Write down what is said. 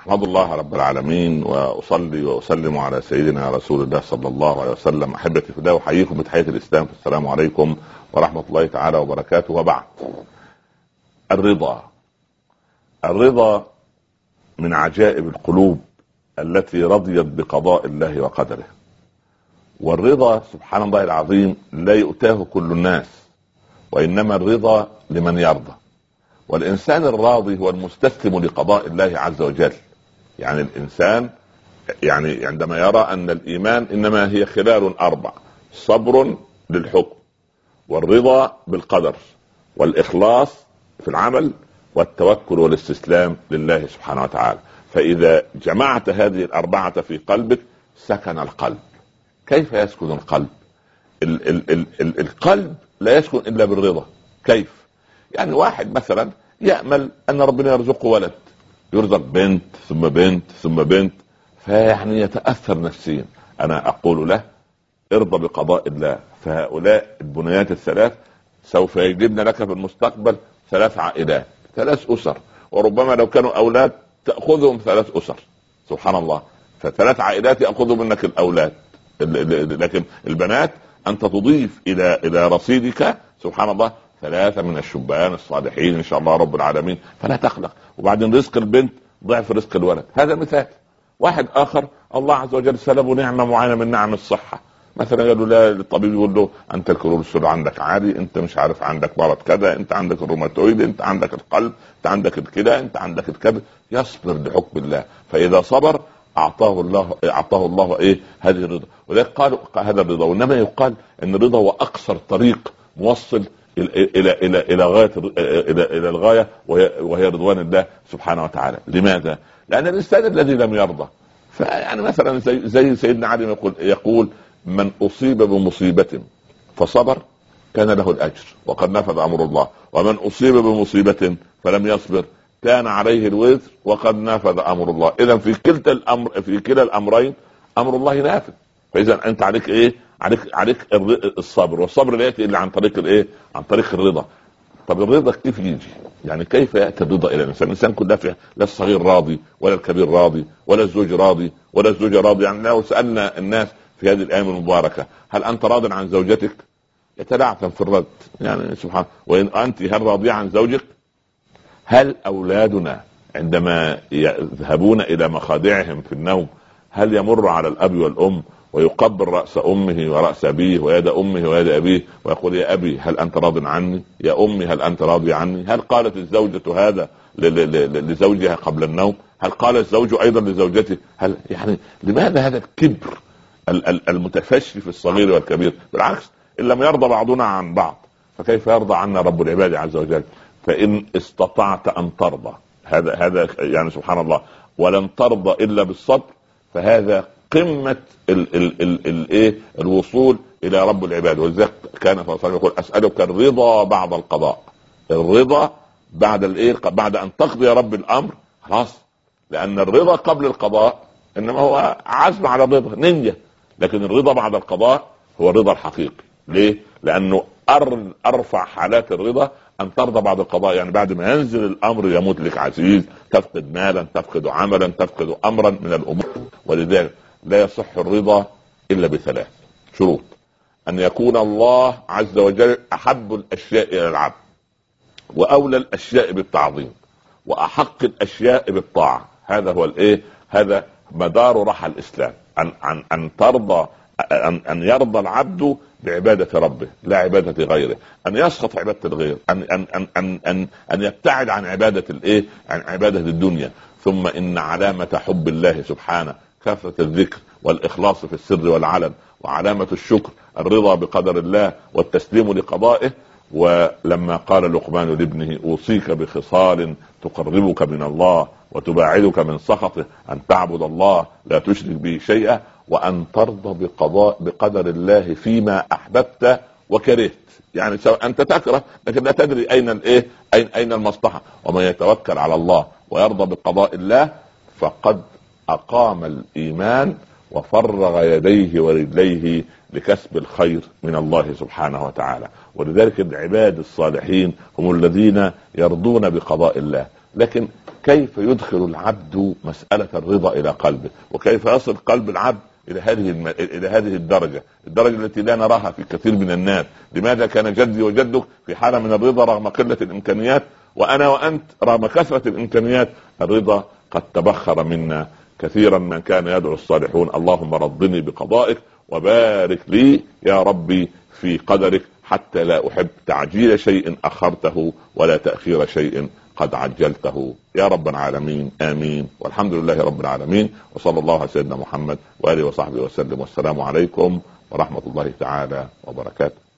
أحمد الله رب العالمين وأصلي وأسلم على سيدنا رسول الله صلى الله عليه وسلم. أحبتي في الله أحييكم بتحية الإسلام. السلام عليكم ورحمة الله تعالى وبركاته. وبعد الرضا. الرضا من عجائب القلوب التي رضيت بقضاء الله وقدره. والرضا سبحان الله العظيم لا يؤتاه كل الناس وإنما الرضا لمن يرضى. والإنسان الراضي هو المستسلم لقضاء الله عز وجل. يعني الإنسان يعني عندما يرى أن الإيمان إنما هي خلال أربع صبر للحكم والرضا بالقدر والإخلاص في العمل والتوكل والاستسلام لله سبحانه وتعالى. فإذا جمعت هذه الأربعة في قلبك سكن القلب. كيف يسكن القلب؟ ال- ال- ال- ال- القلب لا يسكن إلا بالرضا. كيف؟ يعني واحد مثلا يأمل أن ربنا يرزقه ولد. يرزق بنت ثم بنت ثم بنت. فيعني يتاثر نفسيا. أنا أقول له ارضى بقضاء الله. فهؤلاء البنيات الثلاث سوف يجدن لك في المستقبل ثلاث عائلات ثلاث أسر. وربما لو كانوا أولاد تأخذهم ثلاث أسر. سبحان الله. فثلاث عائلات ياخذوا منك الأولاد. لكن البنات أنت تضيف إلى إلى رصيدك. سبحان الله. ثلاثة من الشبان الصالحين إن شاء الله رب العالمين فلا تقلق وبعدين رزق البنت ضعف رزق الولد. هذا مثال. واحد آخر الله عز وجل سلبه نعمة معينة من نعم الصحة. مثلا قالوا لا الطبيب يقول له أنت الكوليسترول عندك عالي أنت مش عارف عندك مرض كذا أنت عندك الروماتويد أنت عندك القلب أنت عندك الكلى أنت عندك الكبد. يصبر لحكم الله. فإذا صبر أعطاه الله أعطاه الله إيه؟ هذه الرضا. ولذلك قالوا هذا الرضا. وإنما يقال إن الرضا هو أقصر طريق موصل إلى إلى إلى غاية إلى إلى الغاية وهي, وهي رضوان الله سبحانه وتعالى. لماذا؟ لأن الإنسان الذي لم يرضى. فيعني مثلا زي, زي سيدنا علي يقول يقول من أصيب بمصيبة فصبر كان له الأجر وقد نفذ أمر الله. ومن أصيب بمصيبة فلم يصبر كان عليه الوزر وقد نفذ أمر الله. اذا في كلتا الامر في كلا الأمرين أمر الله نافذ. فاذا أنت عليك إيه؟ عليك عليك الصبر والصبر لا يأتي إلا عن طريق الإيه عن طريق الرضا طب الرضا كيف يجي؟ يعني كيف يأتي الرضا إلى الإنسان؟ الإنسان كله في لا الصغير راضي ولا الكبير راضي ولا الزوج راضي ولا الزوجة راضي يعني لو سألنا الناس في هذه الأيام المباركة هل أنت راض عن زوجتك؟ يتلعثم في الرد يعني سبحان وإن أنت هل راضية عن زوجك؟ هل أولادنا عندما يذهبون إلى مخادعهم في النوم هل يمر على الأب والأم ويقبل رأس أمه ورأس أبيه ويد أمه ويد أبيه ويقول يا أبي هل أنت راض عني؟ يا أمي هل أنت راضي عني؟ هل قالت الزوجة هذا لزوجها قبل النوم؟ هل قال الزوج أيضا لزوجته؟ هل يعني لماذا هذا الكبر المتفشي في الصغير والكبير؟ بالعكس إن لم يرضى بعضنا عن بعض فكيف يرضى عنا رب العباد عز وجل؟ فإن استطعت أن ترضى هذا هذا يعني سبحان الله ولن ترضى إلا بالصبر فهذا قمة الايه الوصول إلى رب العباد. ولذلك كان صلى الله عليه وسلم يقول أسألك الرضا بعد القضاء. الرضا بعد الايه بعد أن تقضي رب الأمر. خلاص. لأن الرضا قبل القضاء إنما هو عزم على الرضا نية لكن الرضا بعد القضاء هو الرضا الحقيقي. ليه؟ لأنه أرفع حالات الرضا أن ترضى بعد القضاء يعني بعد ما ينزل الأمر يموت لك عزيز تفقد مالا تفقد عملا تفقد امرا من الأمور. ولذلك لا يصح الرضا إلا بثلاث شروط. أن يكون الله عز وجل أحب الأشياء إلى العبد وأولى الأشياء بالتعظيم وأحق الأشياء بالطاعة. هذا هو الإيه؟ هذا مدار رحى الإسلام. ان ان أن ترضى ان أن يرضى العبد بعبادة ربه لا عبادة غيره. أن يسقط عبادة الغير أن أن أن أن أن, أن يبتعد عن عبادة الإيه؟ عن عبادة الدنيا. ثم إن علامة حب الله سبحانه كثرة الذكر والإخلاص في السر والعلن وعلامة الشكر الرضا بقدر الله والتسليم لقضائه. ولما قال لقمان لابنه أوصيك بخصال تقربك من الله وتباعدك من سخطه أن تعبد الله لا تشرك به شيئا. وأن ترضى بقضاء بقدر الله فيما أحببت وكرهت. يعني سواء أنت تكره لكن لا تدري أين الايه اين أين المصلحة. ومن يتوكل على الله ويرضى بقضاء الله فقد أقام الإيمان وفرغ يديه ورجليه لكسب الخير من الله سبحانه وتعالى. ولذلك العباد الصالحين هم الذين يرضون بقضاء الله. لكن كيف يدخل العبد مسألة الرضا إلى قلبه؟ وكيف يصل قلب العبد إلى هذه الم... إلى هذه الدرجة، الدرجة التي لا نراها في كثير من الناس، لماذا كان جدي وجدك في حالة من الرضا رغم قلة الإمكانيات وأنا وأنت رغم كثرة الإمكانيات؟ الرضا قد تبخر منا كثيرا من كان يدعو الصالحون. اللهم رضني بقضائك وبارك لي يا ربي في قدرك حتى لا أحب تعجيل شيء أخرته ولا تأخير شيء قد عجلته. يا رب العالمين آمين. والحمد لله رب العالمين. وصلى الله على سيدنا محمد وآله وصحبه وسلم. والسلام عليكم ورحمة الله تعالى وبركاته.